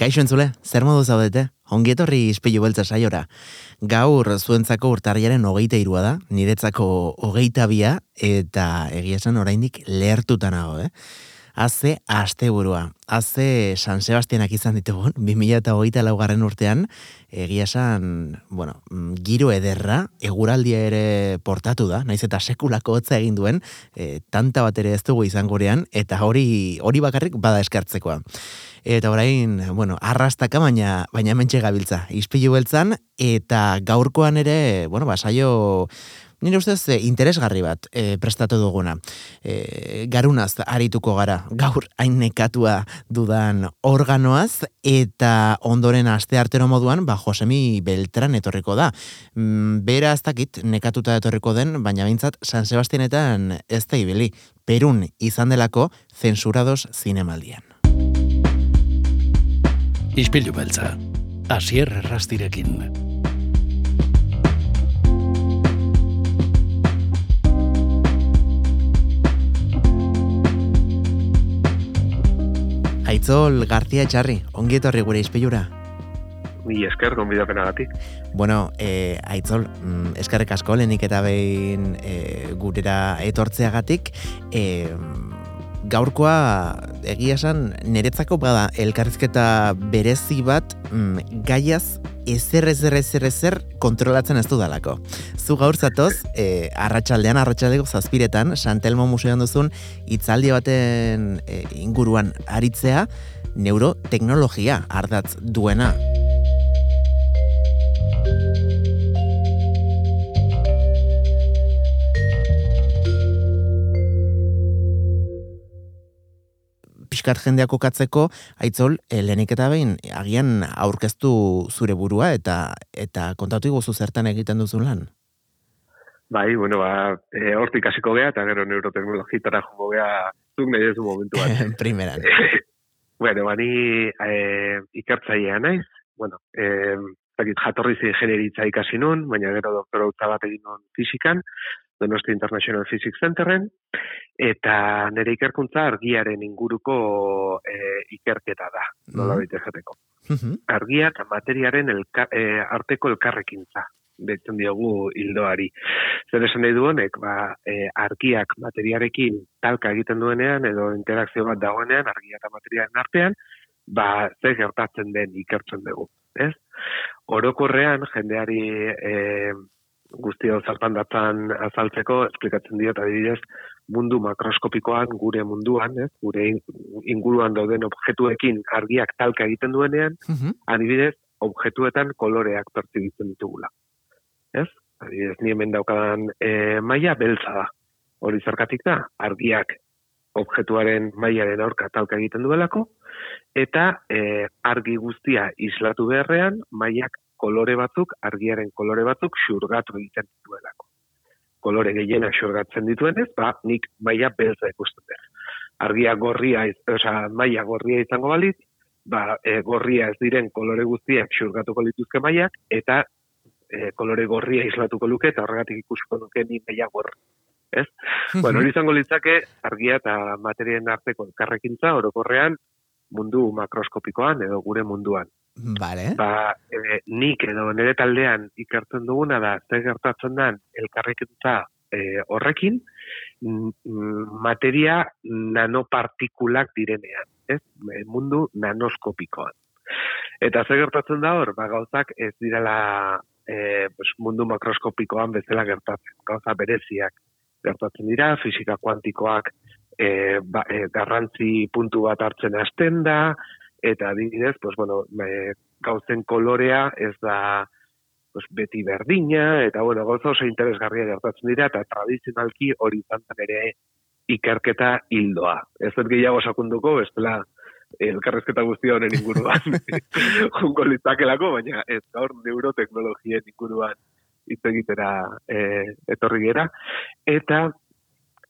Kaixo entzule, zer modu zaudete? Ongietorri izpilu beltza saiora. Gaur zuentzako urtarriaren hogeita irua da, niretzako hogeita bia, eta egia esan oraindik lehertuta nago, eh? Haze asteburua. Haze San Sebastianak izan ditugun, 2008 laugarren urtean, egia esan, bueno, mm, giro ederra, eguraldia ere portatu da, naiz eta sekulako hotza egin duen, e, tanta bat ere ez dugu izan gurean, eta hori hori bakarrik bada eskartzekoa. Eta orain, bueno, arrastaka baina baina mentxe gabiltza. Ispilu beltzan eta gaurkoan ere, bueno, ba saio Nire ustez, e, interesgarri bat e, prestatu duguna. E, garunaz, arituko gara, gaur hain nekatua dudan organoaz, eta ondoren aste artero moduan, ba, Josemi Beltran etorriko da. Mm, bera ez dakit nekatuta etorriko den, baina bintzat San Sebastianetan ez da ibili. Perun izan delako zensurados zinemaldian. Ispilu beltza, asier errastirekin. Aitzol García Etxarri, ongi etorri gure izpilura. Mi esker, gonbidapena gati. Bueno, eh, Aitzol, mm, eskerrek asko, lehenik eta behin eh, gurera etortzeagatik, eh, gaurkoa egia esan niretzako bada elkarrizketa berezi bat mm, gaiaz ezer ezer ezer ezer kontrolatzen ez dudalako. Zu gaur zatoz, e, arratsaldean arratsaldeko zazpiretan, Santelmo Museoan duzun itzaldi baten e, inguruan aritzea, neuroteknologia ardatz duena. Pixkat jendeak kokatzeko, aitzol, lehenik eta behin, agian aurkeztu zure burua eta eta kontatu iguzu zertan egiten duzun lan? Bai, bueno, ba, e, hortik hasiko gea, eta gero neuroteknologitara jongo gea, zuk nahi duzu momentu bat. Primeran. bueno, bani e, ikertzaia naiz, bueno, e, zakit, jatorri zi generitza ikasi nun, baina gero doktora bat egin nun fizikan, Donosti International Physics Centerren, eta nire ikerkuntza argiaren inguruko e, ikerketa da, nola mm jateko. Argia eta materiaren elka, e, arteko elkarrekintza, betzen diogu hildoari. Zer esan nahi duenek, ba, e, argiak materiarekin talka egiten duenean, edo interakzio bat dagoenean, argia eta materiaren artean, ba, zer gertatzen den ikertzen dugu. Ez? Orokorrean, jendeari e, guztia zartan datan azaltzeko, esplikatzen diot adibidez, mundu makroskopikoan, gure munduan, ez, gure inguruan dauden objektuekin argiak talka egiten duenean, uh adibidez, objektuetan koloreak pertsibitzen ditugula. Ez? Adibidez, ni hemen daukadan e, maila beltza da. Hori zergatik da, argiak objektuaren mailaren aurka talka egiten duelako, eta e, argi guztia islatu beharrean, mailak kolore batzuk, argiaren kolore batzuk xurgatu egiten dituelako. Kolore gehiena xurgatzen dituenez, ba, nik maia beltza ikusten dut. Argia gorria, oza, maia gorria izango balit, ba, e, gorria ez diren kolore guztiak xurgatuko lituzke maiak, eta e, kolore gorria islatuko luke, eta horregatik ikusiko duke ni maia gorri. Ez? bueno, hori izango litzake, argia eta materien arteko karrekintza, orokorrean, mundu makroskopikoan edo gure munduan. Vale. Ba, e, nik edo nire taldean ikertzen duguna da, ze gertatzen den elkarrekintza e, horrekin, materia nanopartikulak direnean, ez? E, mundu nanoskopikoan. Eta ze gertatzen da hor, ba, gauzak ez direla e, pues, mundu makroskopikoan bezala gertatzen. Gauza bereziak gertatzen dira, fisika kuantikoak e, ba, e, garrantzi puntu bat hartzen hasten da, eta adibidez, pues, bueno, e, gauzen kolorea ez da pues, beti berdina, eta bueno, gauza oso interesgarria gertatzen dira, eta tradizionalki hori zantzen ere ikerketa hildoa. Ez dut gehiago sakunduko, bestela elkarrezketa guztia honen inguruan jungo litzakelako, baina ez gaur neuroteknologien inguruan hitz egitera e, etorri gera. Eta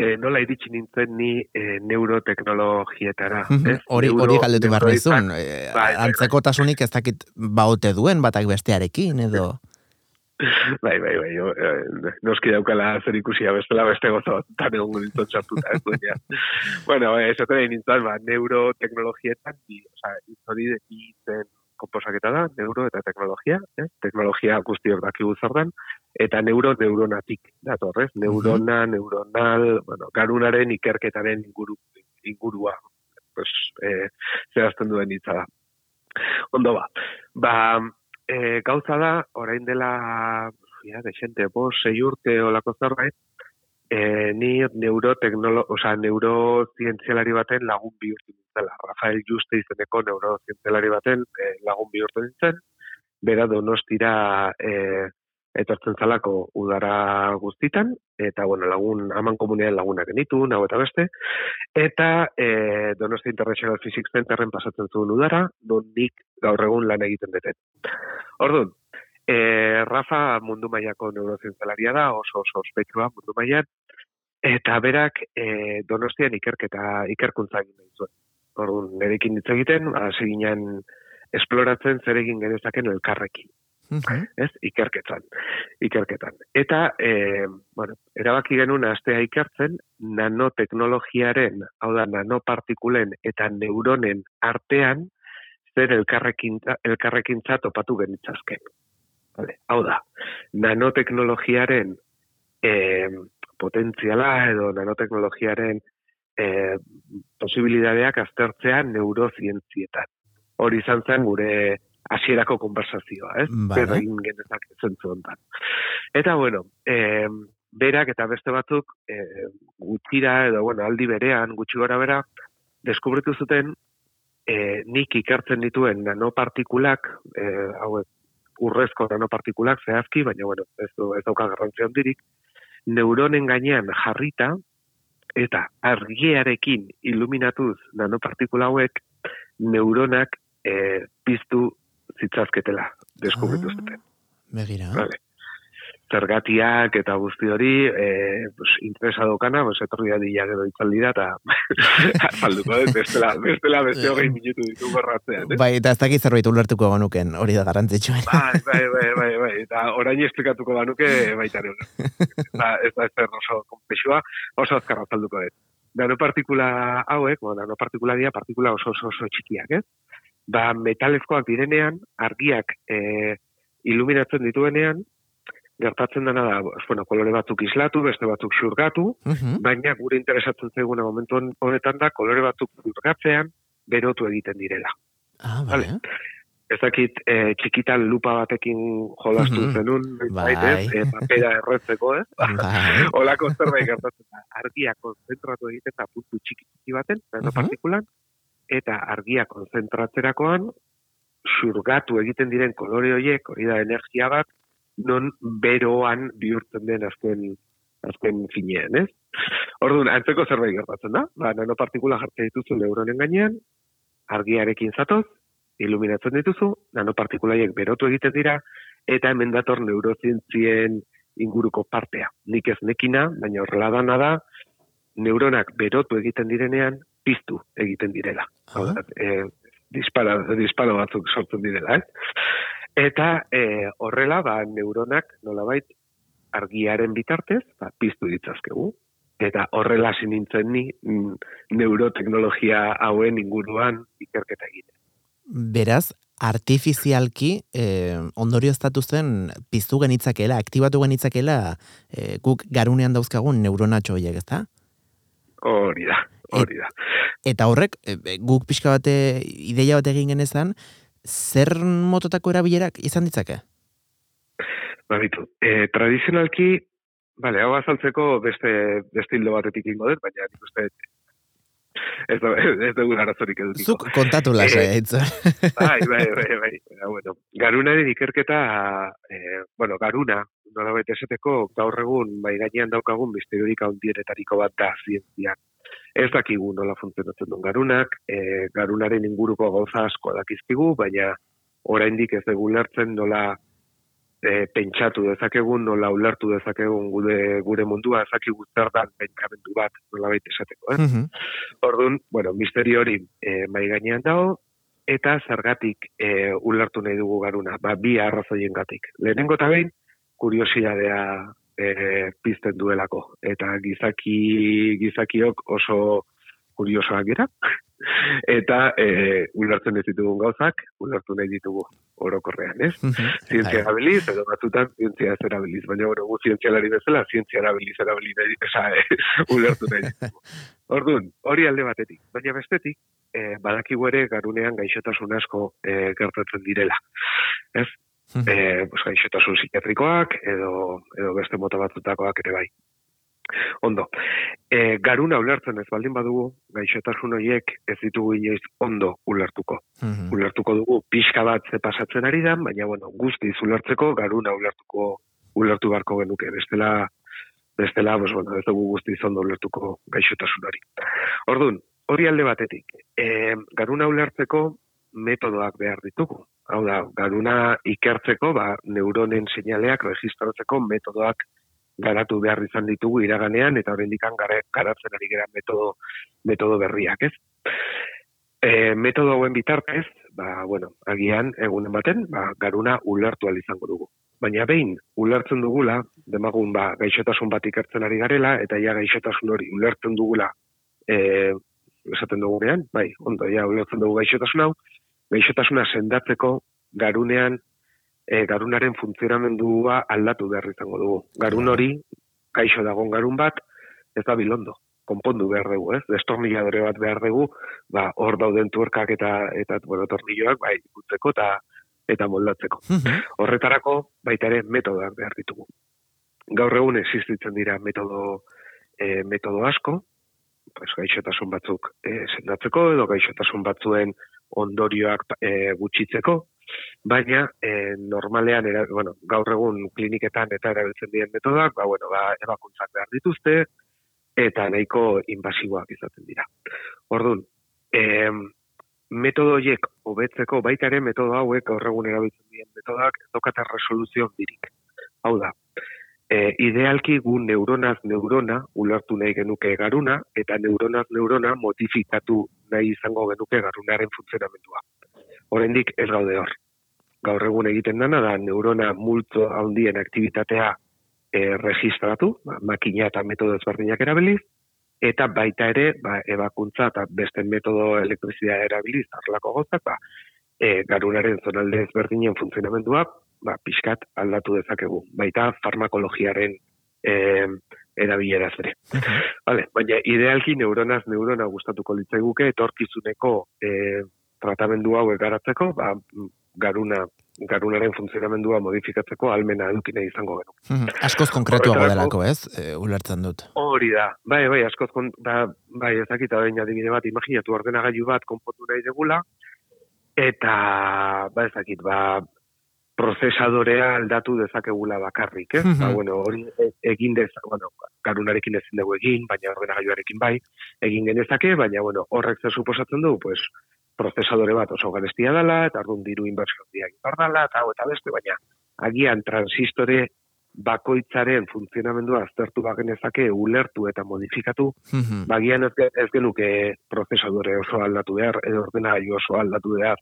e, nola iritsi nintzen ni e, neuroteknologietara. Hori mm hori galdetu behar nizun. E, bai, bai, bai. antzeko tasunik ez dakit baute duen batak bestearekin edo... bai, bai, bai, o, eh, noski daukala zer ikusia bestela beste gozo, tan egon gintzen txartuta, ez duenia. bueno, ez eh, otra nintzen, ba, neuroteknologietan, bi, oza, hori zen komposaketa da, neuro eta teknologia, eh? teknologia guztiok daki guzardan, eta neuro neuronatik datorrez, neurona, neuronal, bueno, garunaren ikerketaren inguru, ingurua, pues, eh, zehazten duen hitza da. Ondo ba, ba, e, gauza da, orain dela, ja, de bo, sei urte olako zerbait, e, ni neuroteknolo, oza, neurozientzialari baten lagun bihurtu nintzela. Rafael Juste izeneko neurozientzialari baten e, lagun bihurtu nintzen, bera donostira e, etortzen zalako udara guztitan, eta bueno, lagun, aman komunean lagunak genitu, nago eta beste, eta e, Donosti International Physics Centerren pasatzen zuen udara, don nik gaur egun lan egiten deten. Orduan, E, Rafa mundu mailako neurozientzalaria da, oso oso ospetsua mundu mailan eta berak e, Donostian ikerketa ikerkuntza egin nahi zuen. Orduan, nerekin hitz egiten, hasi ginen esploratzen zer egin genezaken elkarrekin. Ez, ikerketan. Ikerketan. Eta, e, bueno, erabaki genuen astea ikertzen, nanoteknologiaren, hau da, nanopartikulen eta neuronen artean, zer elkarrekin, elkarrekin topatu genitzazken. Vale. Hau da, nanoteknologiaren e, potentziala edo nanoteknologiaren e, posibilidadeak aztertzea neurozientzietan. Hori izan zen gure hasierako konversazioa, ez? Vale. egin genezak zentzu ontan. Eta bueno, e, berak eta beste batzuk e, gutxira edo bueno, aldi berean, gutxi gora bera, deskubritu zuten e, nik ikertzen dituen nanopartikulak, e, hauek urrezko nanopartikulak zehazki, baina bueno, ez, du, ez dauka garrantzia handirik, neuronen gainean jarrita, eta argiarekin iluminatuz nanopartikula hauek, neuronak e, piztu zitzazketela, deskubritu ah, zuten. Begira. Vale zergatiak eta guzti hori e, pues, interesa dokana, pues, etorri da dila gero itzaldi da, eta falduko dut, bestela, bestela beste hogei minutu ditu gorratzean. Eh? Bai, eta ez dakit zerbait ulertuko banuken, hori da garantzitsuen. Bai, bai, bai, bai, bai, eta orain esplikatuko banuke baita ere. Ez da ez oso konpexua, oso azkarra falduko dut. Nanopartikula hauek, bueno, nanopartikula dira, partikula oso oso, oso txikiak, ez? Ba, metalezkoak direnean, argiak e, iluminatzen dituenean, gertatzen dena da, bueno, kolore batzuk islatu, beste batzuk xurgatu, baina gure interesatzen zaiguna momentu honetan da, kolore batzuk xurgatzean, berotu egiten direla. Ah, vale. Ez dakit, e, txikitan lupa batekin jolastu zenun, bai. e, papera erretzeko, ez? Bai. Olako zerbait gertatzen da, argia konzentratu egiten da puntu txiki txiki baten, uh partikulan, eta argia konzentratzerakoan, xurgatu egiten diren kolore horiek, hori da energia bat, non beroan bihurtzen den azken azken finean, ez? Orduan, antzeko zerbait gertatzen da, ba, nanopartikula jartzen dituzu neuronen gainean, argiarekin zatoz, iluminatzen dituzu, nanopartikulaiek berotu egiten dira, eta hemen dator neurozientzien inguruko partea. Nik ez nekina, baina horrela dana da, neuronak berotu egiten direnean, piztu egiten direla. Uh e, dispara, disparo batzuk sortzen direla, ez? Eta e, horrela, ba, neuronak nolabait argiaren bitartez, ba, piztu ditzazkegu. Eta horrela sinintzen ni mm, neuroteknologia hauen inguruan ikerketa egiten. Beraz, artifizialki eh, ondorio estatu zen piztu genitzakela, aktibatu genitzakela eh, guk garunean dauzkagun neuronatxo horiek, ezta? Hori da, hori da. eta horrek, e, guk pixka bate ideia bat egin genezan, zer mototako erabilerak izan ditzake? Ba, bitu. E, tradizionalki, bale, hau azaltzeko beste, beste hildo batetik ingo dut, baina nik uste ez da ez dugu arazorik edukiko. Zuk kontatu lasa, e, bai, bai, bai, bai. Ja, bueno, garunaren ikerketa, e, bueno, garuna, nola esateko, gaur egun, bai gainean daukagun, misteriorik handienetariko bat da zientzian ez dakigu nola funtzionatzen duen garunak, e, garunaren inguruko gauza asko dakizkigu, baina oraindik ez dugu lertzen nola e, pentsatu dezakegun, nola ulertu dezakegun gure, gure mundua, ezakigu zer dan pentsamendu bat nola baita esateko. Eh? Mm Orduan, bueno, misteri hori e, mai gainean dago, eta zergatik e, ulertu nahi dugu garuna, ba, bi arrazoien gatik. Lehenengo eta behin, kuriosidadea e, pizten duelako. Eta gizaki, gizakiok oso kuriosoak gira. Eta e, ulertzen ez ditugun gauzak, ulertu nahi ditugu orokorrean, ez? zientzia erabiliz, edo batzutan zientzia ez erabiliz, baina bueno, gu zientzialari bezala, zientzia erabiliz, erabiliz, esa, e, ulertu nahi ditugu. Orduan, hori alde batetik, baina bestetik, e, badakigu ere garunean gaixotasun asko e, gertatzen direla. Ez? E, pues, gaixotasun psikiatrikoak edo, edo beste mota batzutakoak ere bai. Ondo, e, garuna ulertzen ez baldin badugu, gaixotasun horiek ez ditugu inoiz ondo ulertuko. Ulertuko dugu pixka bat ze pasatzen ari da, baina bueno, guztiz ulertzeko garuna ulertuko ulertu barko genuke. Bestela, bestela pues, bueno, ez dugu guztiz ondo ulertuko gaixotasun hori. Orduan, hori alde batetik, e, garuna ulertzeko metodoak behar ditugu. Hau da, garuna ikertzeko, ba, neuronen seinaleak registratzeko metodoak garatu behar izan ditugu iraganean, eta horrendikan garatzen ari gara metodo, metodo berriak, ez? E, metodo hauen bitartez, ba, bueno, agian, egunen baten, ba, garuna ulertu izango dugu. Baina behin, ulertzen dugula, demagun, ba, gaixotasun bat ikertzen ari garela, eta ja gaixotasun hori ulertzen dugula, e, esaten dugunean, bai, ondo, ja, ulertzen dugu gaixotasun hau, gaixotasuna sendatzeko garunean e, garunaren funtzionamendua aldatu behar izango dugu. Garun hori, gaixo dagon garun bat, ez da bilondo, konpondu behar dugu, ez? Destorniladore bat behar dugu, ba, hor dauden tuerkak eta, eta bueno, tornilloak, bai, ikutzeko eta eta moldatzeko. Horretarako, baita ere, metodoak behar ditugu. Gaur egun existitzen dira metodo, e, metodo asko, pues, gaixotasun batzuk e, sendatzeko, edo gaixotasun batzuen ondorioak e, gutxitzeko, baina e, normalean, era, bueno, gaur egun kliniketan eta erabiltzen diren metodak, ba, bueno, ba, ebakuntzak behar dituzte, eta nahiko invasiboak izaten dira. Orduan, e, metodo horiek hobetzeko baita ere metodo hauek gaur egun erabiltzen diren metodak ez dokate resoluzio dirik. Hau da, e, idealki gu neuronaz neurona ulertu nahi genuke garuna, eta neuronaz neurona modifikatu nahi izango genuke garunaren funtzionamendua. Horendik ez gaude hor. Gaur egun egiten dana da neurona multo handien aktivitatea e, registratu, ba, makina eta metodo ezberdinak erabiliz, eta baita ere, ba, ebakuntza eta beste metodo elektrizidea erabiliz, arlako gozak, ba, e, garunaren zonalde ezberdinen funtzionamendua ba, pixkat aldatu dezakegu. Baita farmakologiaren e, erabilera zere. vale, baina idealki neuronaz neurona gustatuko litzaiguke etorkizuneko e, tratamendu hau egaratzeko, ba, garuna garunaren funtzionamendua modifikatzeko almena edukine izango gero. Askoz konkretua delako, ez? E, ulertzen dut. Hori da. Bai, bai, askoz kon, ba, bai, ezakita baina adibide bat, imaginatu ordenagailu bat konpontu nahi degula, eta, ba, ezakit, ba, prozesadorea aldatu dezakegula bakarrik, eh? ba, bueno, hori e, egin dez, bueno, garunarekin ezin dugu egin, baina ordenagailuarekin bai, egin genezake, baina, bueno, horrek ze suposatzen du, pues, prozesadore bat oso garestia dela, eta arrun diru inbertsio diak dala, eta eta beste, baina, agian transistore bakoitzaren funtzionamendua aztertu bagenezake ulertu eta modifikatu, bagian ez, ez genuke prozesadore oso aldatu behar, edo ordenagailu oso aldatu behar,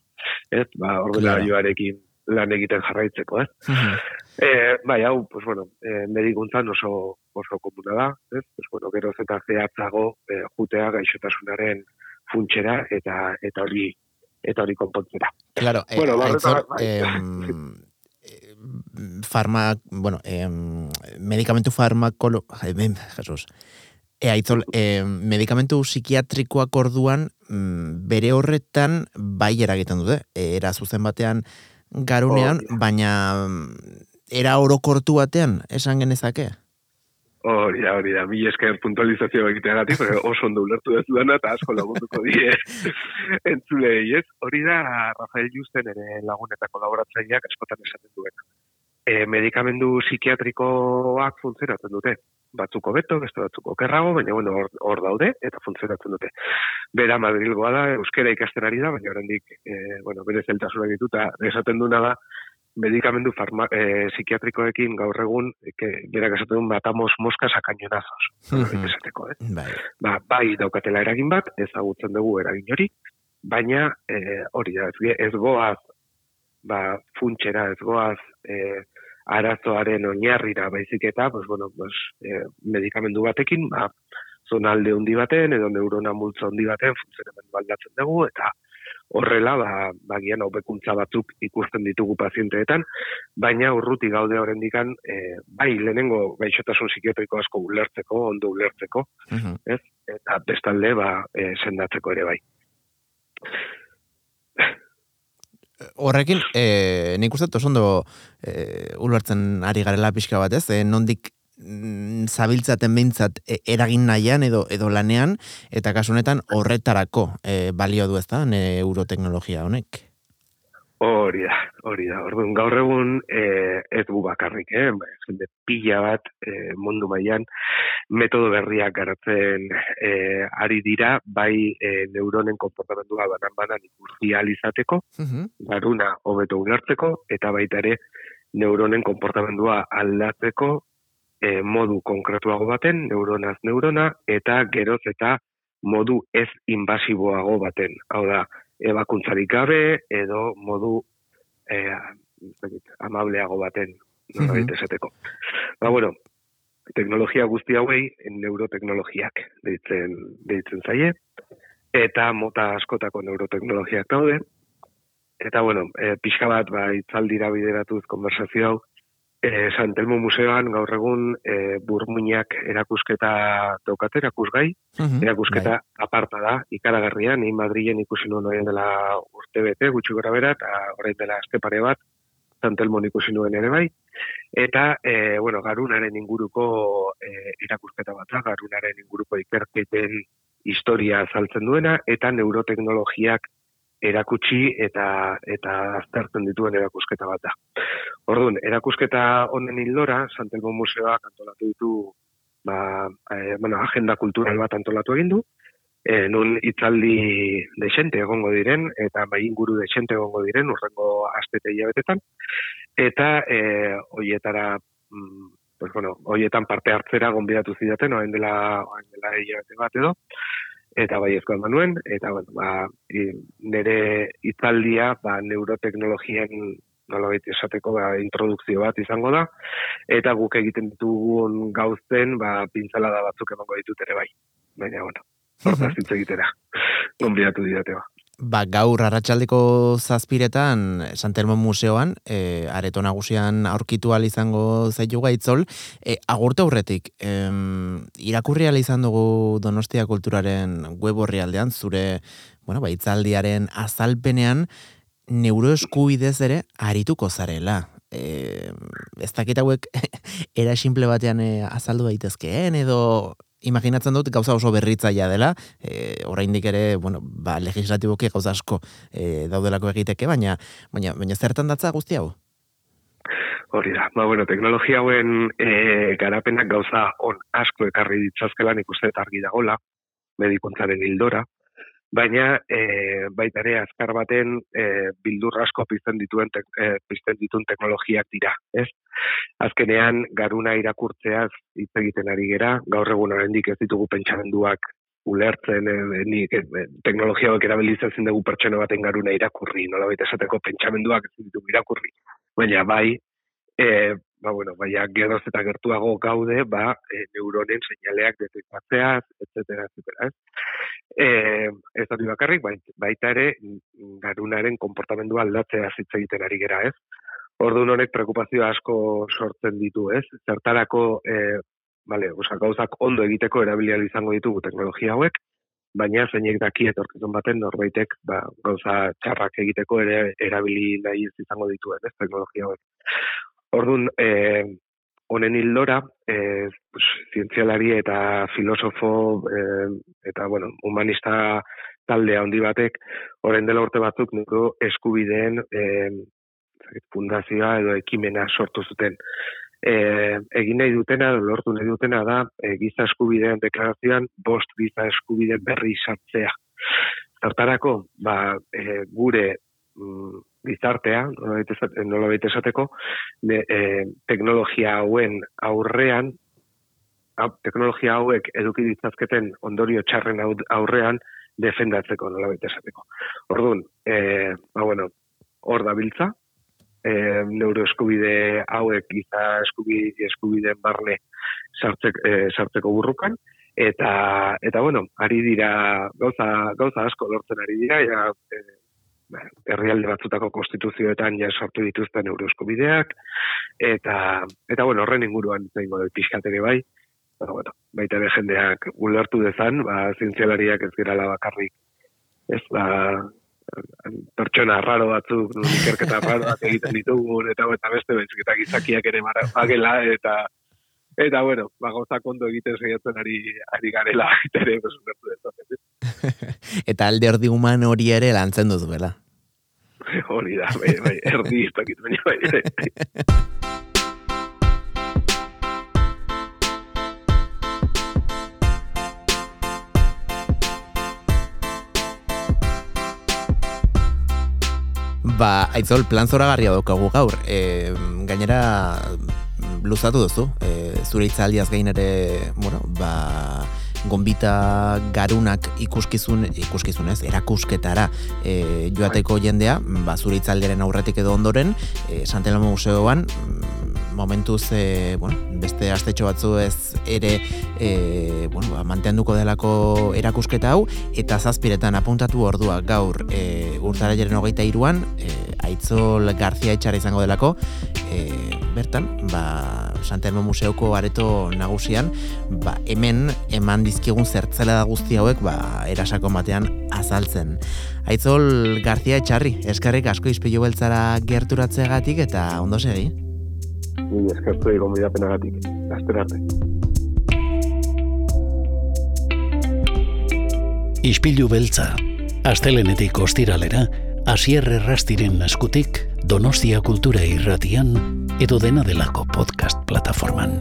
ez, ba, ordenagailuarekin lan egiten jarraitzeko, eh? eh bai, hau, pues bueno, eh, medikuntzan oso, oso komuna da, ez? Pues bueno, gero zeta zehatzago eh, jutea gaixotasunaren funtxera eta eta hori eta hori konpontzera. Claro, eh, bueno, aitzor, eh, farma, bueno, eh, medikamentu farmakolo, eh, Jesus, E, aitzol, e, medikamentu psikiatrikoak orduan, mm, bere horretan bai eragiten dute. E, era zuzen batean, garunean, baina mm, era orokortu batean, esan genezake? Hori da, hori da, mi esker puntualizazio egiteagatik, pero oso ondo ulertu ez duena eta asko lagunduko die entzule ez? Hori da, Rafael Justen ere lagun eta kolaboratzaileak askotan esaten duen. E, medikamendu psikiatrikoak funtzionatzen dute. Batzuko beto, beste batzuko kerrago, baina bueno, hor, daude eta funtzionatzen dute. Bera Madrilgoa da, euskera ikasten ari da, baina horrendik, e, bueno, bere zeltasuna dituta, esaten duna da, medikamendu farma, e, psikiatrikoekin gaur egun, ke, berak esaten duen, matamos moskas akainonazos. esateko, eh? bai. Ba, bai daukatela eragin bat, ezagutzen dugu eragin hori, baina e, hori da, ez, ez goaz, ba, funtxera, ez goaz, e, arazoaren oinarrira baizik eta, pues, bueno, pues, e, medikamendu batekin, ba, zonalde handi baten, edo neurona multza handi baten, funtzionamendu baldatzen dugu, eta horrela, ba, bagian hobekuntza batzuk ikusten ditugu pazienteetan, baina urruti gaude horren dikan, e, bai, lehenengo gaixotasun psikiatriko asko ulertzeko, ondo ulertzeko, ez? eta bestalde, ba, e, sendatzeko ere bai. Horrekin, e, nik uste ondo e, ulertzen ari garela pixka bat, ez? E, nondik mm, zabiltzaten behintzat e, eragin nahian edo edo lanean, eta kasunetan horretarako e, balio du ez da, neuroteknologia honek? Hori da, hori da. Orduan, gaur egun e, ez gu bakarrik, eh? Ba, jende pila bat e, mundu mailan metodo berriak garatzen e, ari dira, bai e, neuronen konportamendua banan banan ikusi alizateko, garuna hobeto ulertzeko, eta baita ere neuronen konportamendua aldatzeko e, modu konkretuago baten, neuronaz neurona, eta geroz eta modu ez invasiboago baten. Hau da, ebakuntzarik gabe edo modu eh, amableago baten norbait esateko. Ba, bueno, teknologia guzti hauei neuroteknologiak deitzen, deitzen zaie, eta mota askotako neuroteknologiak daude, eta bueno, e, pixka bat ba, itzaldira bideratuz konversazio hau, E, Santelmo Museoan gaur egun e, burmuinak erakusketa daukat erakusgai, erakusketa bai. aparta da, ikaragarria, ni Madrilen ikusi nuen orain dela urte bete, gutxi gora bera, eta orain dela azte pare bat, Santelmo ikusi nuen ere bai, eta, e, bueno, garunaren inguruko e, erakusketa bat da, garunaren inguruko ikerketen historia saltzen duena, eta neuroteknologiak erakutsi eta eta aztertzen dituen erakusketa bat da. Orduan, erakusketa honen hildora, Santelmo Museoak antolatu ditu ba, e, bueno, agenda kultural bat antolatu egin du, e, nun itzaldi desente egongo diren, eta bai inguru desente egongo diren, urrengo astete hilabetetan, eta e, hoietara mm, pues bueno, hoietan parte hartzera gonbidatu zidaten, oain dela, oain dela hilabete bat edo, eta bai ezko eman eta bueno, ba, nire itzaldia ba, neuroteknologien nola esateko ba, introdukzio bat izango da, eta guk egiten ditugun gauzten ba, pintzala da batzuk emango ditut ere bai. Baina, bueno, hortaz hitz egitera, gonbidatu didate ba gaur arratsaldeko zazpiretan Santelmo Museoan, e, areto nagusian aurkitu izango zaitu gaitzol, e, agurte aurretik, e, irakurri izan dugu Donostia Kulturaren web horri aldean, zure, bueno, ba, itzaldiaren azalpenean, neuroeskuidez ere arituko zarela. E, ez dakit hauek era simple batean e, azaldu daitezkeen edo imaginatzen dut gauza oso berritzaia dela, e, oraindik ere, bueno, ba, legislatiboki gauza asko e, daudelako egiteke, baina, baina, baina zertan datza guzti hau? Hori da, ba, bueno, teknologia hauen e, garapenak gauza on asko ekarri ditzazkelan ikuste eta argi dagola, medikuntzaren hildora, baina e, baita ere azkar baten e, bildur asko pizten dituen te, e, pizten dituen teknologiak dira, ez? Azkenean garuna irakurtzeaz hitz egiten ari gera, gaur egun oraindik ez ditugu pentsamenduak ulertzen e, ni e, teknologia hauek erabilitzen dugu pertsona baten garuna irakurri, nolabait esateko pentsamenduak ez ditugu irakurri. Baina bai, e, ba, bueno, baina geroz eta gertuago gaude, ba, e, neuronen seinaleak detektatzeaz, et cetera, et cetera, ez? E, ez hori bakarrik, baita ere, garunaren konportamendua aldatzea hitz egiten ari gera, ez? Ordu honek preokupazio asko sortzen ditu, ez? Zertarako, e, vale, osa, gauzak ondo egiteko erabilial izango ditugu teknologia hauek, baina zeinek daki etorkizun baten norbaitek ba, gauza txarrak egiteko ere erabili nahi izango dituen, ez, teknologia hauek. Orduan, e, honen hildora, e, pues, zientzialari eta filosofo e, eta, bueno, humanista taldea handi batek, horren dela urte batzuk nuko eskubideen e, fundazioa edo ekimena sortu zuten. E, egin nahi dutena, lortu nahi dutena da, e, giza eskubideen deklarazioan, bost giza eskubideen berri sartzea. Zertarako, ba, e, gure gizartea, nola baita esateko, de, e, teknologia hauen aurrean, teknologia hauek eduki ditzazketen ondorio txarren aurrean, defendatzeko nola baita esateko. Orduan, e, ba bueno, hor da biltza, e, neuroeskubide hauek giza eskubide, eskubideen barne sartzek, e, sartzeko burrukan, eta, eta bueno, ari dira, gauza, gauza asko lortzen ari dira, ja, e, herrialde batzutako konstituzioetan ja sartu dituzten neuroeskubideak, eta, eta bueno, horren inguruan zein dut pixkatere bai, Pero bueno, baita ere jendeak ulertu dezan, ba, zientzialariak ez gerala bakarrik. Ez, ba, pertsona raro batzuk, ikerketa raro bat egiten ditugun, eta, eta beste baizik, eta gizakiak ere mara, bagela, eta, eta bueno, ba, gauza kondo egiten saiatzen ari, ari garela, eta ere, pues, ulertu dezan. eta alde ordi human hori ere lantzen duzu, bela? hori da, bai, bai, erdi iztokit, bai, bai. bai. Ba, aitzol, plan zora daukagu gaur. E, gainera, luzatu duzu. E, zure itzaldiaz gain ere, bueno, ba, gombita garunak ikuskizun, ikuskizunez, erakusketara e, joateko jendea, ba, zure itzaldiaren aurretik edo ondoren, e, Santelamo Museoan, momentuz e, bueno, beste astetxo batzu ez ere e, bueno, ba, mantenduko delako erakusketa hau eta zazpiretan apuntatu ordua gaur e, urtaraiaren hogeita iruan e, Aitzol Garzia etxara izango delako e, bertan ba, Santelmo Museoko areto nagusian ba, hemen eman dizkigun zertzela da guzti hauek ba, erasako batean azaltzen. Aitzol Garzia etxarri, eskarrik asko izpilu beltzara gerturatzeagatik eta ondo segi? ni eskertu egon bidapenagatik. Azter arte. Ispilu beltza, astelenetik ostiralera, asier errastiren eskutik, donostia kultura irratian, edo dena delako podcast plataforman.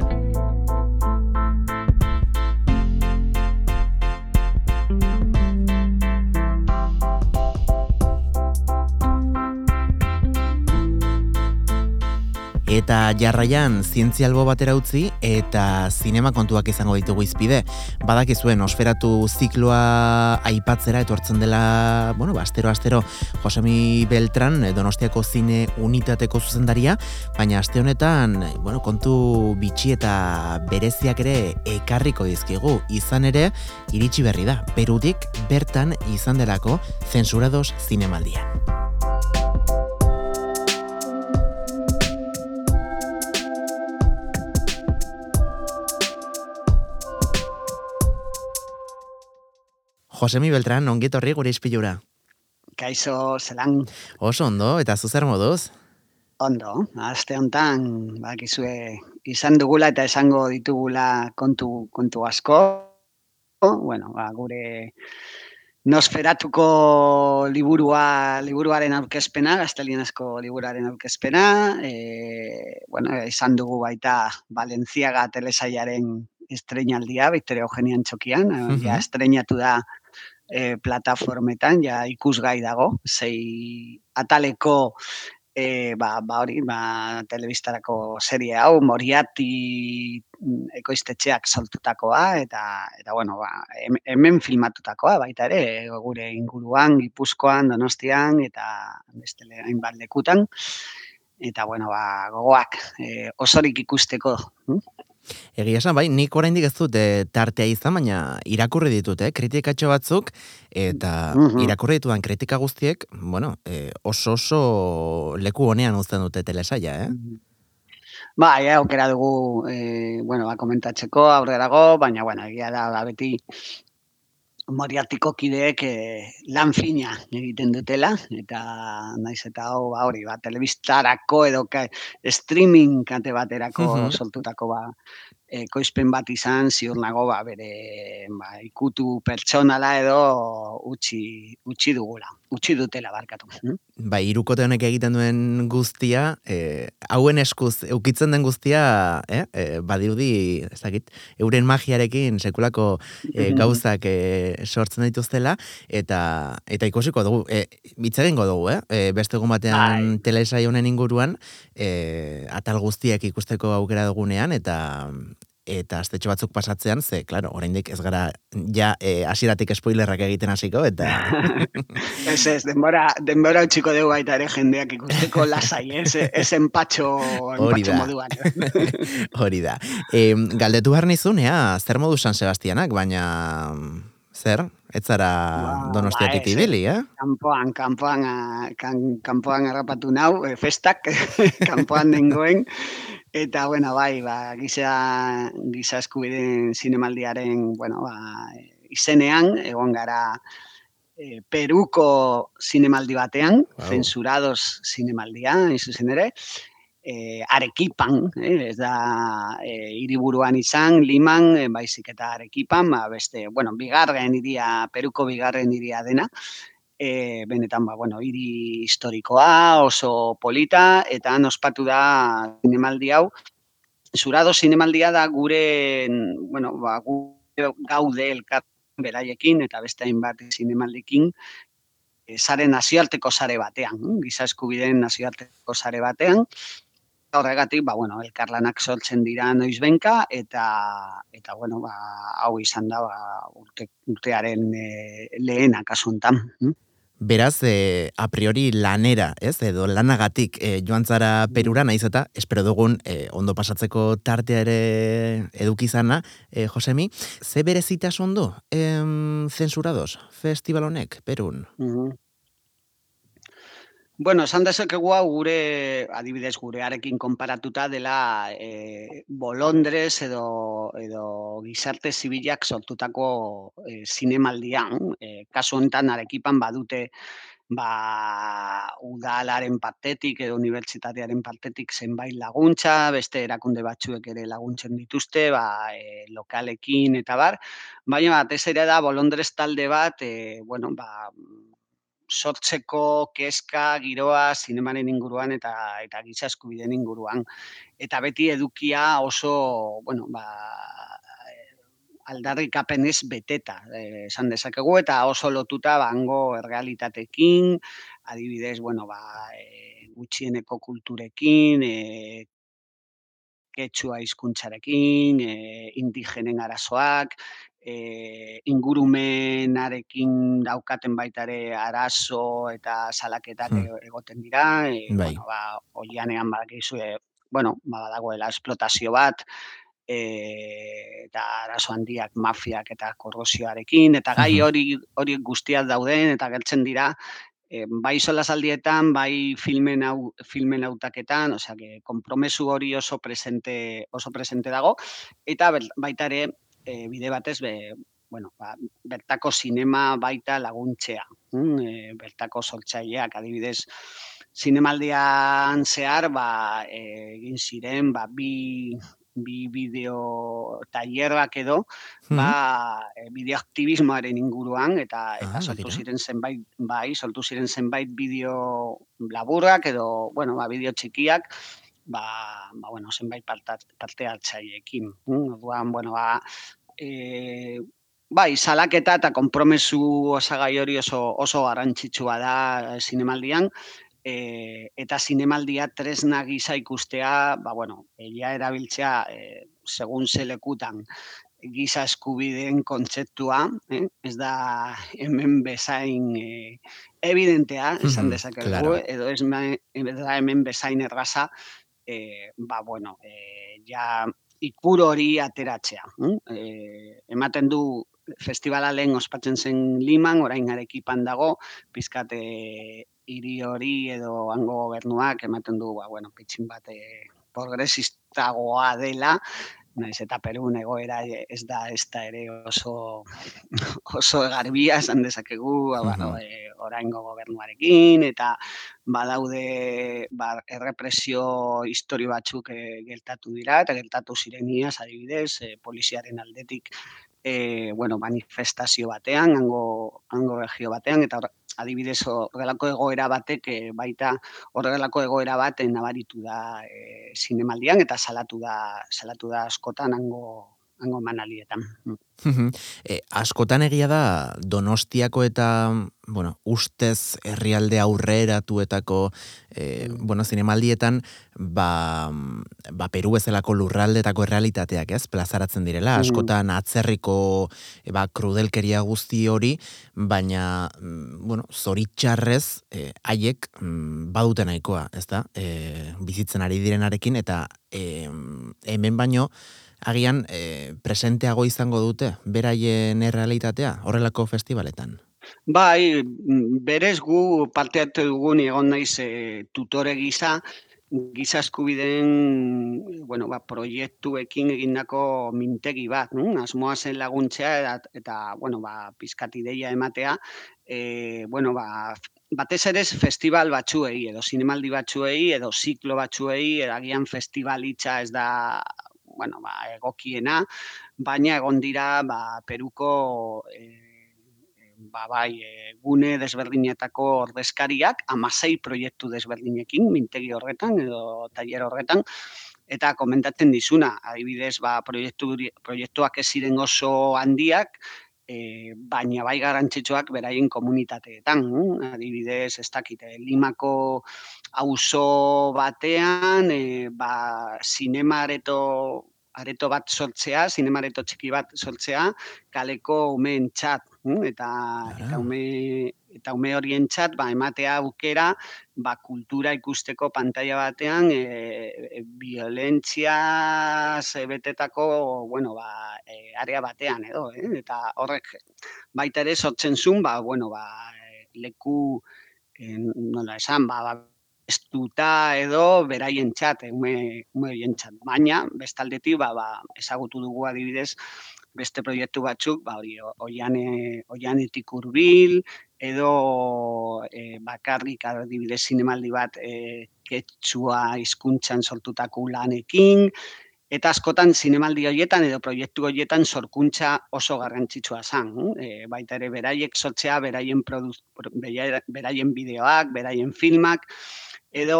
Eta jarraian zientzialbo batera utzi eta zinema kontuak izango ditugu izpide. Badakizuen osferatu zikloa aipatzera etortzen dela, bueno, ba, astero astero Josemi Beltran Donostiako zine unitateko zuzendaria, baina aste honetan, bueno, kontu bitxi eta bereziak ere ekarriko dizkigu. Izan ere, iritsi berri da. Perudik bertan izan delako zensurados zinemaldian. Josemi Beltran, ongi torri gure izpilura. Kaixo, zelan. Oso ondo, eta zuzer moduz? Ondo, azte hontan, bakizue, izan dugula eta esango ditugula kontu, kontu asko. Bueno, ba, gure nosferatuko liburua, liburuaren aurkezpena, gaztelienazko liburuaren aurkezpena. E, bueno, izan dugu baita Valenciaga telesaiaren estreinaldia, Victoria Eugenian txokian, uh -huh. ja estrenatu da e, plataformetan, ja ikusgai dago, zei ataleko e, ba, ba hori, ba, telebistarako serie hau, moriati mm, ekoiztetxeak soltutakoa, eta, eta bueno, ba, hemen filmatutakoa, baita ere, gure inguruan, gipuzkoan, donostian, eta beste hainbat lekutan, eta bueno, ba, gogoak e, osorik ikusteko. Hm? Egia esan, bai, nik oraindik ez dut e, tartea izan, baina irakurri ditut, eh, kritikatxo batzuk, eta mm irakurri ditudan kritika guztiek, bueno, e, oso oso leku honean uzten dute telesaia, eh? Mm Ba, ja, aukera dugu, e, bueno, ba, komentatzeko aurrerago, baina, bueno, egia da, ba, beti moriartiko kideek e, lan fina egiten dutela, eta naiz eta hau, ba, hori, ba, telebistarako edo ka, streaming kate baterako uh soltutako ba, ekoizpen bat izan ziur nago ba, bere ba, ikutu pertsonala edo utzi, utzi dugula, utzi dutela barkatu. Hmm? Ba, irukote honek egiten duen guztia, e, hauen eskuz, eukitzen den guztia, eh? e, badirudi, ez dakit, euren magiarekin sekulako e, gauzak e, sortzen dituztela, eta eta ikusiko dugu, e, bitzaren dugu, eh? E, beste egun batean telesai honen inguruan, e, atal guztiak ikusteko aukera dugunean, eta eta astetxo batzuk pasatzean, ze, klaro, oraindik ez gara, ja, e, asiratik spoilerrak egiten hasiko, eta... ez ez, denbora, denbora utxiko dugu baita ere jendeak ikusteko lasai, ez, ez empatxo, empatxo moduan. Hori da. E, galdetu behar nizun, ea, zer modu San Sebastianak, baina zer, ez zara ba, donostiatik ba, ibili, eh? Kampoan, kampoan, kan, kampoan harrapatu nau, e, festak, kampoan dengoen, eta, bueno, bai, ba, giza, giza eskubideen zinemaldiaren, bueno, ba, izenean, egon gara, e, Peruko zinemaldi batean, wow. censurados zinemaldia, izuzen ere, e, arekipan, eh, ez da e, iriburuan izan, liman, e, baizik eta arekipan, ba, beste, bueno, bigarren iria, peruko bigarren iria dena, e, benetan, ba, bueno, hiri historikoa, oso polita, eta han ospatu da zinemaldi hau, zurado zinemaldia da gure, bueno, ba, gure gaude elkar beraiekin, eta beste hainbat zinemaldikin, sare nazioarteko sare batean, giza eskubideen nazioarteko sare batean, horregatik, ba, bueno, elkarlanak sortzen dira noizbenka, eta, eta bueno, ba, hau izan da, ba, urte, urtearen e, lehenak asuntan. Hm? Beraz, e, a priori lanera, ez, edo lanagatik e, joan zara perura, naiz eta, espero dugun, e, ondo pasatzeko tartea ere edukizana, e, Josemi, ze berezitas ondo, em, zensurados, festival honek, perun? Mm Bueno, esan dezakegu hau gure, adibidez, gurearekin konparatuta dela e, bolondrez edo, edo gizarte zibilak sortutako e, zinemaldian. E, kasu honetan arekipan badute ba, udalaren partetik edo unibertsitatearen partetik zenbait laguntza, beste erakunde batzuek ere laguntzen dituzte, ba, e, lokalekin eta bar. Baina bat, ez ere da bolondrez talde bat, e, bueno, ba, sortzeko keska giroa zinemaren inguruan eta eta giza eskubideen inguruan. Eta beti edukia oso bueno ba aldarrikapenez beteta eh, esan dezakegu eta oso lotuta bango errealitatekin adibidez bueno ba e, gutxieneko kulturekin e, ketxua hizkuntzarekin, e, indigenen arazoak, e, ingurumenarekin daukaten baita ere arazo eta salaketak hmm. egoten dira, e, bai. bueno, ba, oianean badakizu, e, bueno, ba, badagoela esplotazio bat, e, eta arazo handiak mafiak eta korrosioarekin, eta gai hori hori guztiak dauden, eta gertzen dira, e, bai solasaldietan, bai filmen hau filmen hautaketan, osea que konpromesu hori oso presente oso presente dago eta baita ere e, bide batez be, bueno, ba, bertako sinema baita laguntzea. Mm, e, bertako sortzaileak adibidez sinemaldian zehar ba, e, egin ziren ba, bi bi bideo tailerak edo mm ba e, bideoaktivismoaren inguruan eta eta ah, sortu ziren zenbait bai sortu ziren zenbait bideo laburrak edo bueno ba bideo txikiak ba, ba bueno zenbait parte hartzaileekin mm, orduan bueno ba e, bai, salaketa eta konpromesu osagai hori oso, oso garrantzitsua da zinemaldian, e, eta zinemaldia tresna gisa ikustea, ba, bueno, egia erabiltzea, e, segun zelekutan, giza eskubideen kontzeptua, eh? ez da hemen bezain e, evidentea, esan dezakegu, claro. edo ez, da hemen bezain erraza, e, ba, bueno, e, ja ikur hori ateratzea. Hm? E, ematen du festivala lehen ospatzen zen Liman, orain arekipan dago, pizkate hiri hori edo hango gobernuak ematen du, ba, bueno, pitxin bate progresistagoa dela, naiz eta Perun egoera ez da ez da ere oso oso garbia esan dezakegu ba, -huh. e, oraingo gobernuarekin eta badaude ba, errepresio histori batzuk e, geltatu dira eta geltatu zireniaz adibidez e, poliziaren aldetik e, bueno, manifestazio batean, hango, hango regio batean, eta adibidez horrelako egoera batek e, baita horrelako egoera bat nabaritu da e, zinemaldian eta salatu da salatu da askotan hango hango manalietan. e, askotan egia da Donostiako eta bueno, ustez herrialde aurreratuetako e, bueno, zinemaldietan ba, ba Peru bezalako lurraldetako errealitateak, ez? Plazaratzen direla, askotan atzerriko e, ba, krudelkeria guzti hori, baina mm, bueno, zoritxarrez e, haiek mm, badute nahikoa, ez da? E, bizitzen ari direnarekin eta e, hemen baino agian e, presenteago izango dute beraien errealitatea horrelako festivaletan. Bai, mm, berez gu parte hartu dugun egon naiz e, tutore gisa, giza eskubideen bueno, ba, proiektuekin egindako mintegi bat, no? asmoa zen laguntzea eta, eta bueno, ba, pizkatideia ematea, e, bueno, ba, batez ere festival batzuei edo zinemaldi batzuei edo ziklo batzuei eragian festival hitza ez da bueno, ba, egokiena, baina egon dira ba, Peruko e, ba, bai, e, gune desberdinetako ordezkariak, amasei proiektu desberdinekin, mintegi horretan edo tailer horretan, eta komentatzen dizuna, adibidez, ba, proiektu, proiektuak ez ziren oso handiak, e, baina bai garantzitsuak beraien komunitateetan, mm? adibidez, ez dakite, limako auzo batean, e, ba, sinemareto areto bat sortzea, zinemareto txiki bat sortzea, kaleko umeen txat, hm? eta, eta, ume, eta ume horien txat, ba, ematea aukera, ba, kultura ikusteko pantalla batean, e, e, violentzia zebetetako, bueno, ba, e, area batean, edo, eh? eta horrek, baita ere sortzen zuen, ba, bueno, ba, leku, e, nola esan, ba, ba estuta edo beraien txat, ume, ume txat. Baina, bestaldetik, ba, ba, ezagutu dugu adibidez, beste proiektu batzuk, ba, hori, oian, oianetik urbil, edo e, bakarrik adibidez zinemaldi bat e, ketxua hizkuntzan sortutako lanekin, eta askotan zinemaldi horietan edo proiektu horietan sorkuntza oso garrantzitsua zan. E, baita ere beraiek sortzea, beraien, beraien bideoak, beraien filmak, edo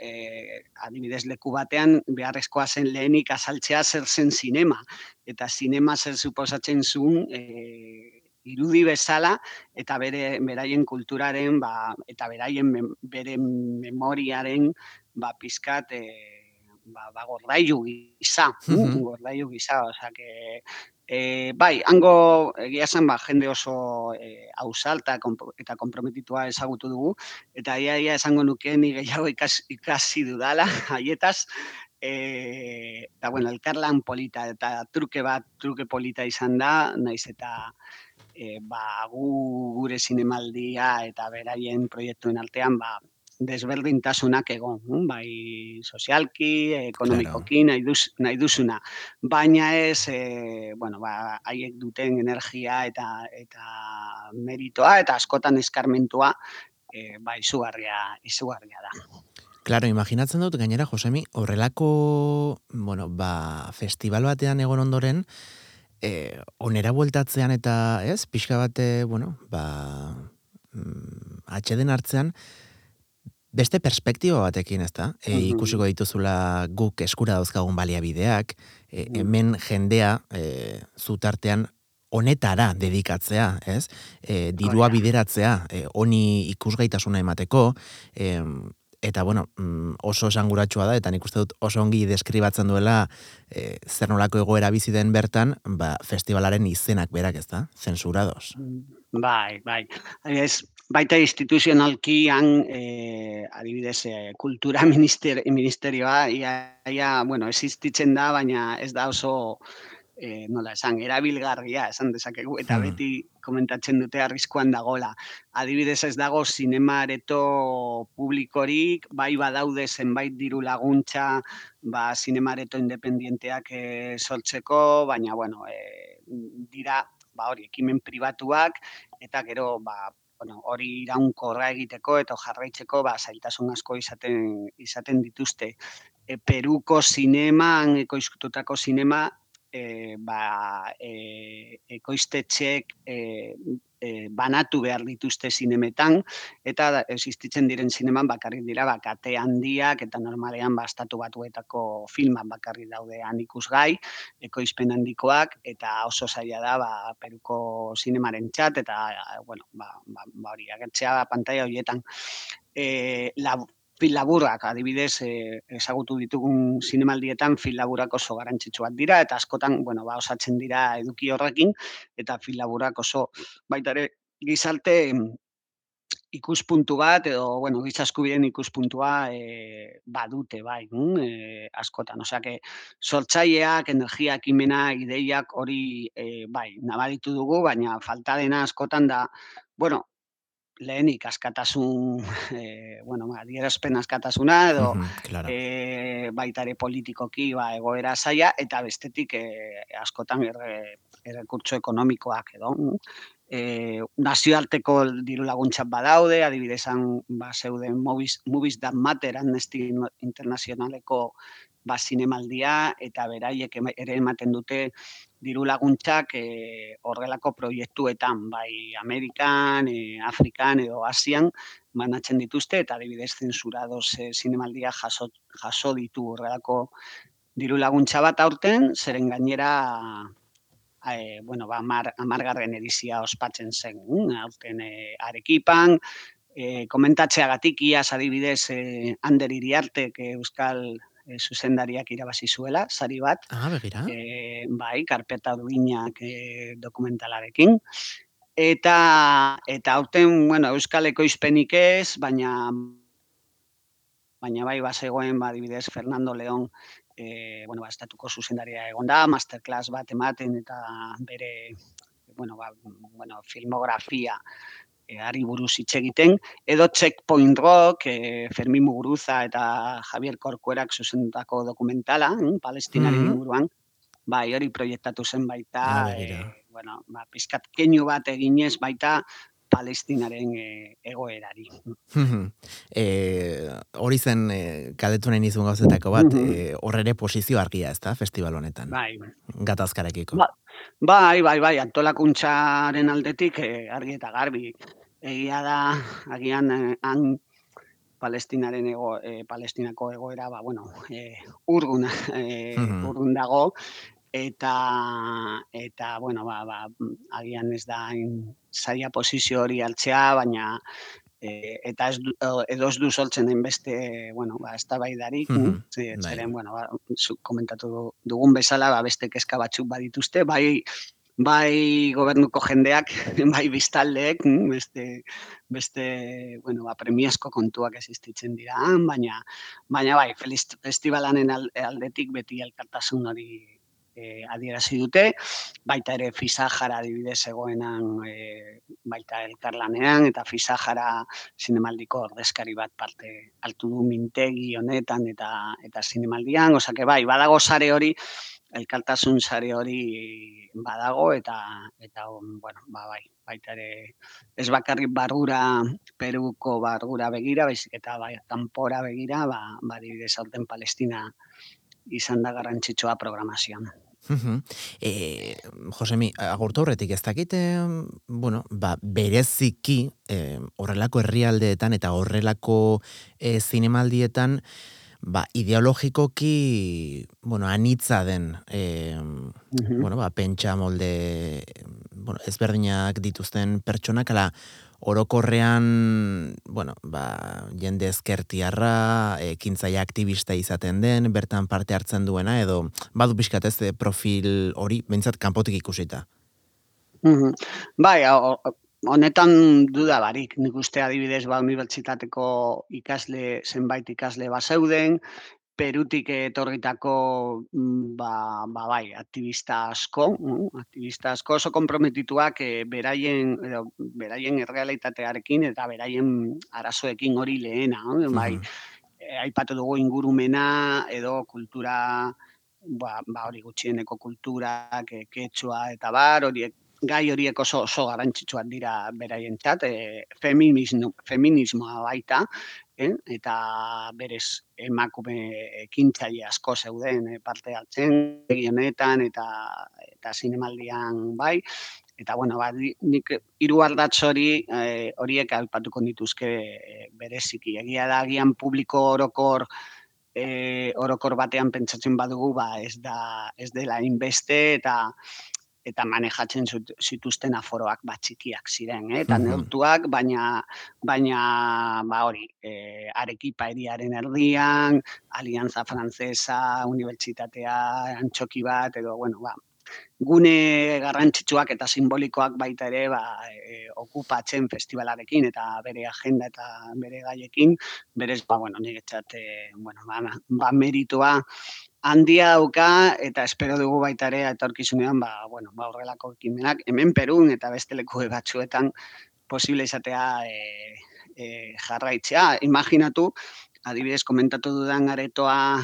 e, adibidez leku batean beharrezkoa zen lehenik azaltzea zer zen sinema eta sinema zer suposatzen zuen e, irudi bezala eta bere beraien kulturaren ba, eta beraien bere memoriaren ba pizkat e, ba, ba gordailu gisa, mm gordailu gisa, osea que E, bai, hango egia zen ba, jende oso e, ausalta eta komprometitua ezagutu dugu, eta ia, ia esango nuke ni gehiago ikasi, ikasi dudala, haietaz, e, eta bueno, elkarlan polita eta truke bat, truke polita izan da, naiz eta e, ba, gu, gure zinemaldia eta beraien proiektuen artean, ba, desberdintasunak egon, bai sozialki, ekonomikoki, nahi, duz, nahi duzuna. Baina ez, e, bueno, ba, haiek duten energia eta eta meritoa eta askotan eskarmentua e, ba, izugarria, izugarria da. Claro, imaginatzen dut, gainera, Josemi, horrelako, bueno, ba, festival batean egon ondoren, e, onera bueltatzean eta, ez, pixka bate, bueno, ba, mm, atxeden hartzean, beste perspektiba batekin, ez da? E, ikusiko dituzula guk eskura dauzkagun baliabideak, e, hemen jendea e, zutartean honetara dedikatzea, ez? E, dirua bideratzea, e, honi ikusgaitasuna emateko, e, eta bueno, mm, oso esanguratsua da, eta nik uste dut oso ongi deskribatzen duela e, zer nolako egoera bizi den bertan, ba, festivalaren izenak berak ez da, zensurados. Bai, bai. Ez, baita instituzionalki han, e, adibidez, e, kultura minister, ministerioa, ia, ia, bueno, existitzen da, baina ez da oso, e, nola esan, erabilgarria, esan dezakegu, eta hmm. beti komentatzen dute arriskuan dagola. Adibidez ez dago sinema areto publikorik, bai badaude zenbait diru laguntza, ba, sinema areto independienteak e, sortzeko, baina, bueno, e, dira, ba, hori, ekimen pribatuak, eta gero, ba, bueno, hori iraunkorra egiteko eta jarraitzeko ba zailtasun asko izaten izaten dituzte. E, Peruko sineman ekoiztutako sinema e, ba, e, ekoiztetxek e, e, banatu behar dituzte zinemetan, eta existitzen diren zineman bakarrik dira bakate handiak, eta normalean bastatu batuetako filman bakarrik daudean ikusgai, ekoizpen handikoak, eta oso zaila da ba, peruko zinemaren txat, eta bueno, ba, ba, ba hori, agertzea pantalla horietan. E, la, fil laburrak, adibidez, e, ezagutu ditugun zinemaldietan fil laburak oso garantzitsuak dira, eta askotan, bueno, ba, osatzen dira eduki horrekin, eta fil laburak oso, baita ere, gizarte ikuspuntu bat, edo, bueno, gizaskubien ikuspuntua e, badute, bai, e, askotan. Osea, que sortzaileak, energia, kimena, ideiak hori, e, bai, nabaritu dugu, baina falta dena askotan da, bueno, lehenik askatasun, e, bueno, ba, dierazpen askatasuna, edo -huh, claro. e, baita ere politikoki ba, egoera zaia, eta bestetik e, askotan erre, errekurtso ekonomikoak edo. E, nazioarteko diru laguntzak badaude, adibidezan ba, zeuden movies, movies that matter amnesty internazionaleko ba, zinemaldia, eta beraiek ere ematen dute diru laguntzak e, horrelako proiektuetan, bai Amerikan, e, Afrikan edo Asian, banatzen dituzte, eta adibidez zensuradoz e, zinemaldia jaso, jaso ditu horrelako diru laguntza bat aurten, zeren gainera e, bueno, ba, amar, amargarren edizia ospatzen zen, aurten e, arekipan, e, komentatzeagatik iaz adibidez e, Ander Iriartek Euskal e, zuzendariak irabazi zuela, sari bat. Ah, begira. E, bai, karpeta duinak e, dokumentalarekin. Eta, eta aurten, bueno, Euskal Ekoizpenik ez, baina baina bai bazegoen ba adibidez Fernando León eh bueno ba estatuko zuzendaria egonda masterclass bat ematen eta bere bueno ba bueno filmografia e, ari buruz hitz egiten, edo Checkpoint Rock, e, Fermin Muguruza eta Javier Corcuerak zuzendutako dokumentala, mm, palestinari mm -hmm. inguruan, bai, hori proiektatu zen baita, ah, e, bueno, ba, pizkat keinu bat eginez baita, palestinaren e, egoerari. e, hori zen e, kaletu nahi nizun gauzetako bat, e, horre posizio argia ez da, festival honetan. Bai. Gatazkarekiko. Ba, Bai, bai, bai, antolakuntzaren aldetik eh, argi eta garbi. Egia da, agian eh, han palestinaren ego, eh, palestinako egoera, ba, bueno, eh, urgun, eh, urgun dago, eta, eta bueno, ba, ba, agian ez da zaila posizio hori altzea, baina e, eta ez, edo ez du soltzen den beste, bueno, ba, ez da bai darik, mm -hmm. zeren, bueno, ba, komentatu dugun bezala, ba, beste kezka batzuk badituzte, bai, bai gobernuko jendeak, bai biztaldeek, beste, beste, bueno, ba, premiazko kontuak existitzen dira, baina, baina bai, festivalanen aldetik beti elkartasun hori e, adierazi dute, baita ere Fisajara adibidez egoenan e, baita elkarlanean, eta Fisajara zinemaldiko ordezkari bat parte altu du mintegi honetan eta eta zinemaldian, osake bai, badago sare hori, elkartasun sare hori badago eta eta bueno, ba, bai, baita ere ez bakarrik bargura Peruko bargura begira, baizik eta bai, kanpora begira, ba, ba adibidez aurten Palestina izan da garrantzitsua programazioan. E, Josemi, agurtu horretik ez dakite, bueno, ba, bereziki e, horrelako herrialdeetan eta horrelako e, zinemaldietan, ba, ideologikoki, bueno, anitza den, e, bueno, ba, pentsa molde, bueno, ezberdinak dituzten pertsonak, ala, orokorrean, bueno, ba, jende ezkertiarra, ekintzaia aktivista izaten den, bertan parte hartzen duena, edo badu pixkat ez profil hori, bentsat kanpotik ikusita. Mm Bai, honetan duda barik, nik uste adibidez ba unibertsitateko ikasle, zenbait ikasle baseuden, Perutik etorritako mm, ba, ba bai, aktivista asko, mm, aktivista asko oso komprometituak e, beraien edo, beraien errealitatearekin eta beraien arazoekin hori lehena, mm bai. E, aipatu dugu ingurumena edo kultura ba, ba hori gutxieneko kultura, ketsua eta bar, horiek gai horiek oso oso garrantzitsuak dira beraientzat, e, feminismo, feminismoa baita, eh? eta berez emakume ekintzaile asko zeuden e, parte hartzen honetan eta eta zinemaldian bai eta bueno ba nik hiru ardatz hori e, horiek aipatuko dituzke e, bereziki egia da agian publiko orokor e, orokor batean pentsatzen badugu ba ez da ez dela inbeste eta eta manejatzen zituzten aforoak bat txikiak ziren, eh? eta neurtuak, baina, baina ba hori, e, arekipa eriaren erdian, Alianza Francesa, Unibertsitatea, antxoki bat, edo, bueno, ba, gune garrantzitsuak eta simbolikoak baita ere ba, e, okupatzen festivalarekin eta bere agenda eta bere gaiekin, berez, ba, bueno, nire txate, bueno, ba, ba meritua handia dauka eta espero dugu baita ere etorkizunean ba bueno ba horrelako ekimenak hemen Perun eta beste leku batzuetan posible izatea e, e, jarraitzea. Imaginatu adibidez komentatu dudan aretoa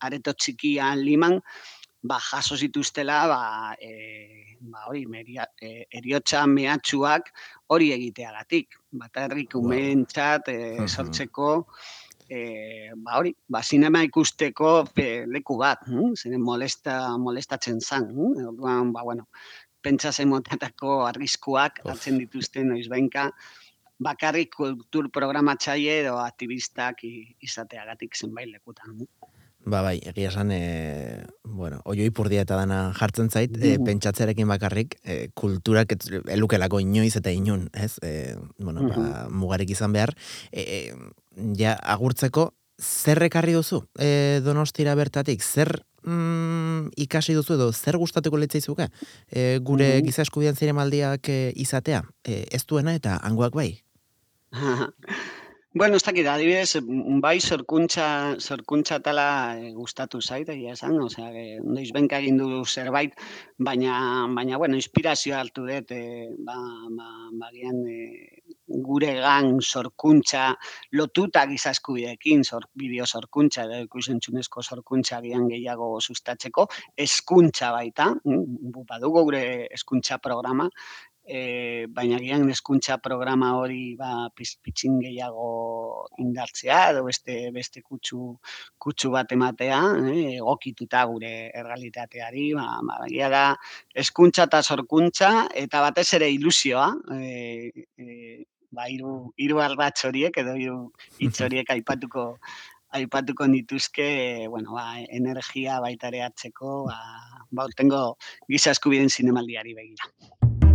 areto txikia Liman ba jaso zituztela ba e, ba hori meria, e, eriotza mehatxuak hori egiteagatik. Batarrik umentzat e, sortzeko e, ba hori, ba sinema ikusteko pe, leku bat, hm? zene molesta, molestatzen zan, hm? orduan, ba bueno, pentsa zemotatako arriskuak hartzen dituzten noiz benka, bakarrik kultur programatzaile edo aktivistak izateagatik zenbait lekutan. Hm? Ba bai, egia esan, e, bueno, oioi purdia eta dana jartzen zait, e, pentsatzearekin bakarrik, e, kulturak elukelako inoiz eta inun, ez? E, bueno, ba, mugarek izan behar. E, ja, agurtzeko, zer rekarri duzu e, donostira bertatik? Zer mm, ikasi duzu edo zer gustatuko litzaizuke? E, gure mm -hmm. giza eskubian ziremaldiak e, izatea? E, ez duena eta angoak bai? Bueno, ez dakit, adibidez, bai sorkuntza, sorkuntza tala e, gustatu zait, egia esan, osea, e, noiz benka egin du zerbait, baina, baina, bueno, inspirazio hartu dut, e, ba, ba, ba, e, gure gan sorkuntza lotuta gizaskubidekin, sor, bideo sorkuntza, edo ikusentzunezko sorkuntza gian gehiago sustatzeko, eskuntza baita, mm, badugu gure eskuntza programa, e, baina gian eskuntza programa hori ba, pitxin gehiago indartzea, edo beste, beste kutsu, kutsu bat ematea, e, egokituta gure errealitateari, ba, ba, da eskuntza eta sorkuntza, eta batez ere ilusioa, e, e, ba, iru, iru ardatz horiek, edo iru hitz horiek aipatuko aipatuko nituzke, bueno, ba, energia baitare hartzeko, ba, ba, tengo giza eskubiden zinemaldiari begira.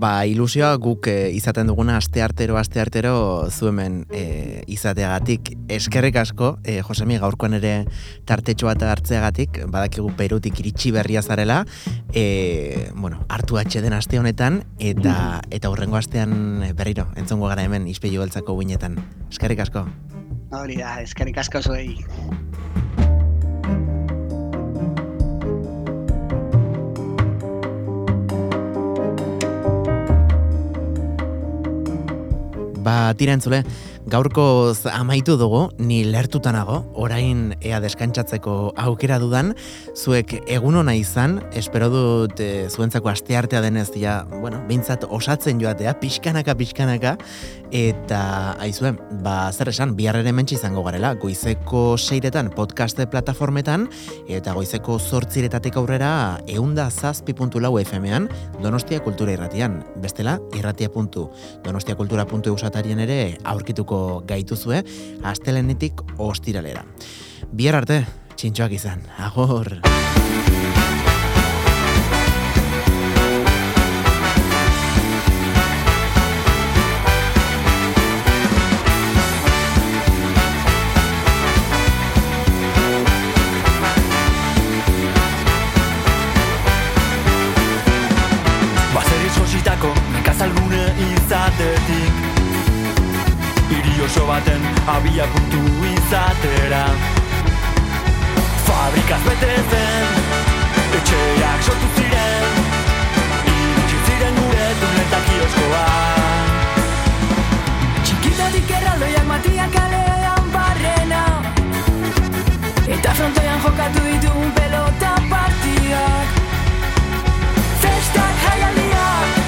Ba, ilusioa guk e, izaten duguna aste artero, aste artero zuemen e, izateagatik. Eskerrik asko, e, Josemi, gaurkoan ere tartetxo bat hartzeagatik, badakigu perutik iritsi berria zarela, e, bueno, hartu atxe den aste honetan, eta eta hurrengo astean berriro, entzongo gara hemen, izpeilu beltzako guinetan. Eskerrik asko. Hori da, eskerrik asko zuei. Ba, tira entzule, gaurko amaitu dugu, ni lertutanago, orain ea deskantzatzeko aukera dudan, zuek egun hona izan, espero dut e, zuentzako aste artea denez, ja, bueno, bintzat osatzen joatea, pixkanaka, pixkanaka, eta aizue, ba, zer esan, biharrere mentsi izango garela, goizeko seiretan podcaste plataformetan, eta goizeko zortziretatik aurrera, eunda zazpi puntu lau FM-an, Donostia Kultura irratian, bestela, irratia puntu, donostiakultura.eu satarien ere aurkituko gaituzue, astelenetik ostiralera. Bihar arte, txintxoak izan, agor! abia puntu izatera. Fabrikaz bete zen, etxeak sortu ziren Iritsi ziren gure tunetak ioskoa Txikitatik erraldoiak matiak alean barrena Eta frontean jokatu ditugun pelota partidak. Zestak jaialdiak